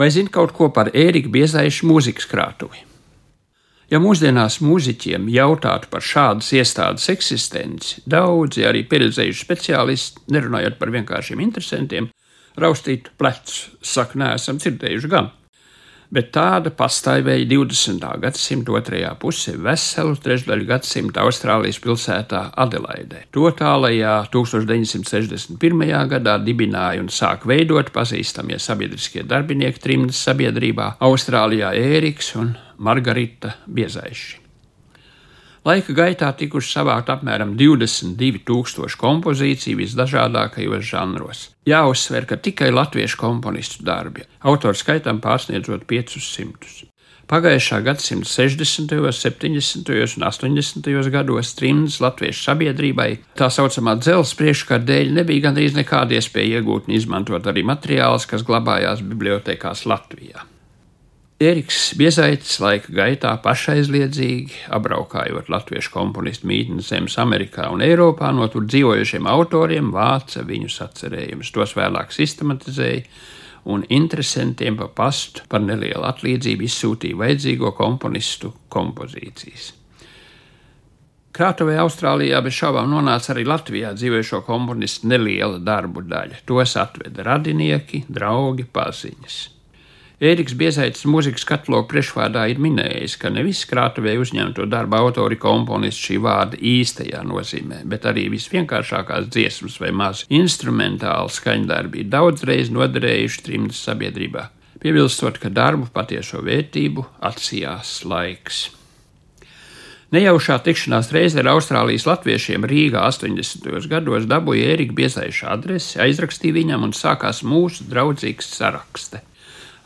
Vai zina kaut ko par Ērika Biezaiša mūzikas krātuvi? Ja mūsdienās mūziķiem jautātu par šādas iestādes eksistenci, daudzi arī pieredzējuši speciālisti, nerunājot par vienkāršiem interesantiem, raustītu plecus, saka, neesam dzirdējuši gan bet tāda pastāvēja 20. gadsimta otrajā pusē veselu trešdaļu gadsimta Austrālijas pilsētā Adelaidē. To tālajā 1961. gadā dibināja un sāk veidot pazīstamie sabiedriskie darbinieki trimdas sabiedrībā Austrālijā Ēriks un Margarita Biezaiši. Laika gaitā tikuši savākt apmēram 22,000 kompozīciju visdažādākajos žanros. Jāuzsver, ka tikai latviešu komponistu darbi, autoru skaitam pārsniedzot 500. Pagājušā gadsimta 60., 70. un 80. gados trimdas latviešu sabiedrībai tā saucamā dzelzceļa priekškara dēļ nebija gandrīz nekāda iespēja iegūt un izmantot arī materiālus, kas glabājās bibliotekās Latvijā. Eriks Biezaitis laika gaitā pašaizliedzīgi, apbraukājot latviešu komponistu mītnes zemes Amerikā un Eiropā, no tur dzīvojušiem autoriem vāca viņu sacerējumus, tos vēlāk sistematizēja un interesantiem pa pastu par nelielu atlīdzību izsūtīja vajadzīgo komponistu kompozīcijas. Krātuvē Austrālijā bez šaubām nonāca arī Latvijā dzīvojošo komponistu neliela darbu daļa. Tos atveda radinieki, draugi, paziņas. Ēriks Biezaitis mūzikas katalogu priekšvārdā ir minējis, ka ne visi krātuvē uzņemto darbu autori komponisti šī vārda īstajā nozīmē, bet arī visvienkāršākās dziesmas vai maz instrumentāli skaņdarbi ir daudzreiz noderējuši trimdas sabiedrībā, piebilstot, ka darbu patieso vērtību atsijās laiks. Nejaušā tikšanās reize ar Austrālijas latviešiem Rīgā 80. gados dabūja Ērika Biezaiša adresi, aizrakstīja viņam un sākās mūsu draudzīgs saraksts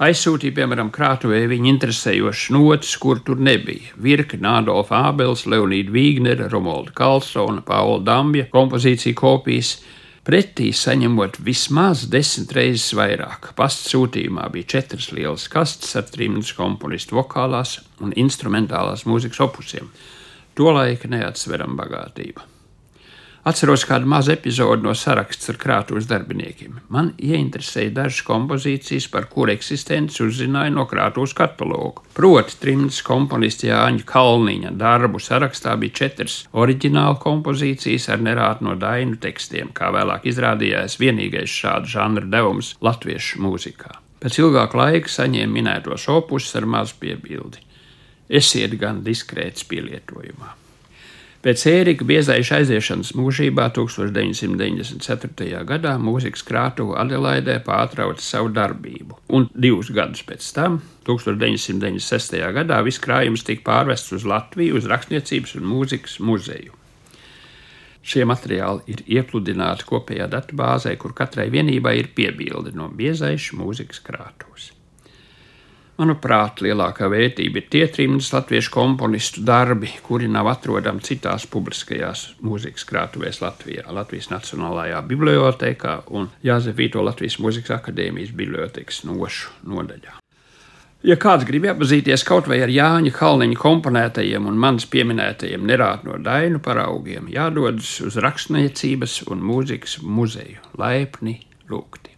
aizsūtīja, piemēram, krātuvē viņa interesējošas notis, kur tur nebija. Virkne Adolfa Ābels, Leonīda Vīgnera, Romolda Kalsona, Paula Dambja kompozīcija kopijas. Pretī saņemot vismaz desmit reizes vairāk. Pasta sūtījumā bija četras lielas kastes ar trījus komponistu vokālās un instrumentālās mūzikas opusiem. Tolaika neatsverama bagātība. Atceros kādu mazu epizodi no saraksts ar krātuves darbiniekiem. Man ieinteresēja dažas kompozīcijas, par kuru eksistenci uzzināju no krātuves kataloga. Proti, trimdas komponista Jāņa Kalniņa darbu sarakstā bija četras oriģināla kompozīcijas ar nerātu no dainu tekstiem, kā vēlāk izrādījās vienīgais šāda žanra devums latviešu mūzikā. Pēc ilgāka laika saņēma minētos opus ar mazu piebildi. Esiet gan diskrēts pielietojumā. Pēc Ērika Biezaiša aiziešanas mūžībā 1994. gadā mūzikas krātuve Adelaidē pārtrauca savu darbību, un divus gadus pēc tam, 1996. gadā, viss krājums tika pārvests uz Latviju, uz Rakstniecības un mūzikas muzeju. Šie materiāli ir iepludināti kopējā datubāzē, kur katrai vienībai ir piebilde no biezaiša mūzikas krātuves. Manuprāt, lielākā vērtība ir tie trimdas latviešu komponistu darbi, kuri nav atrodami citās publiskajās mūzikas krātuvēs Latvijā, Latvijas Nacionālajā bibliotekā un Jāzefīto Latvijas Mūzikas akadēmijas bibliotekas nošu nodaļā. Ja kāds grib iepazīties kaut vai ar Jāņa Kalniņa komponētajiem un manis pieminētajiem nerāt no dainu paraugiem, jādodas uz rakstniecības un mūzikas muzeju laipni lūgti.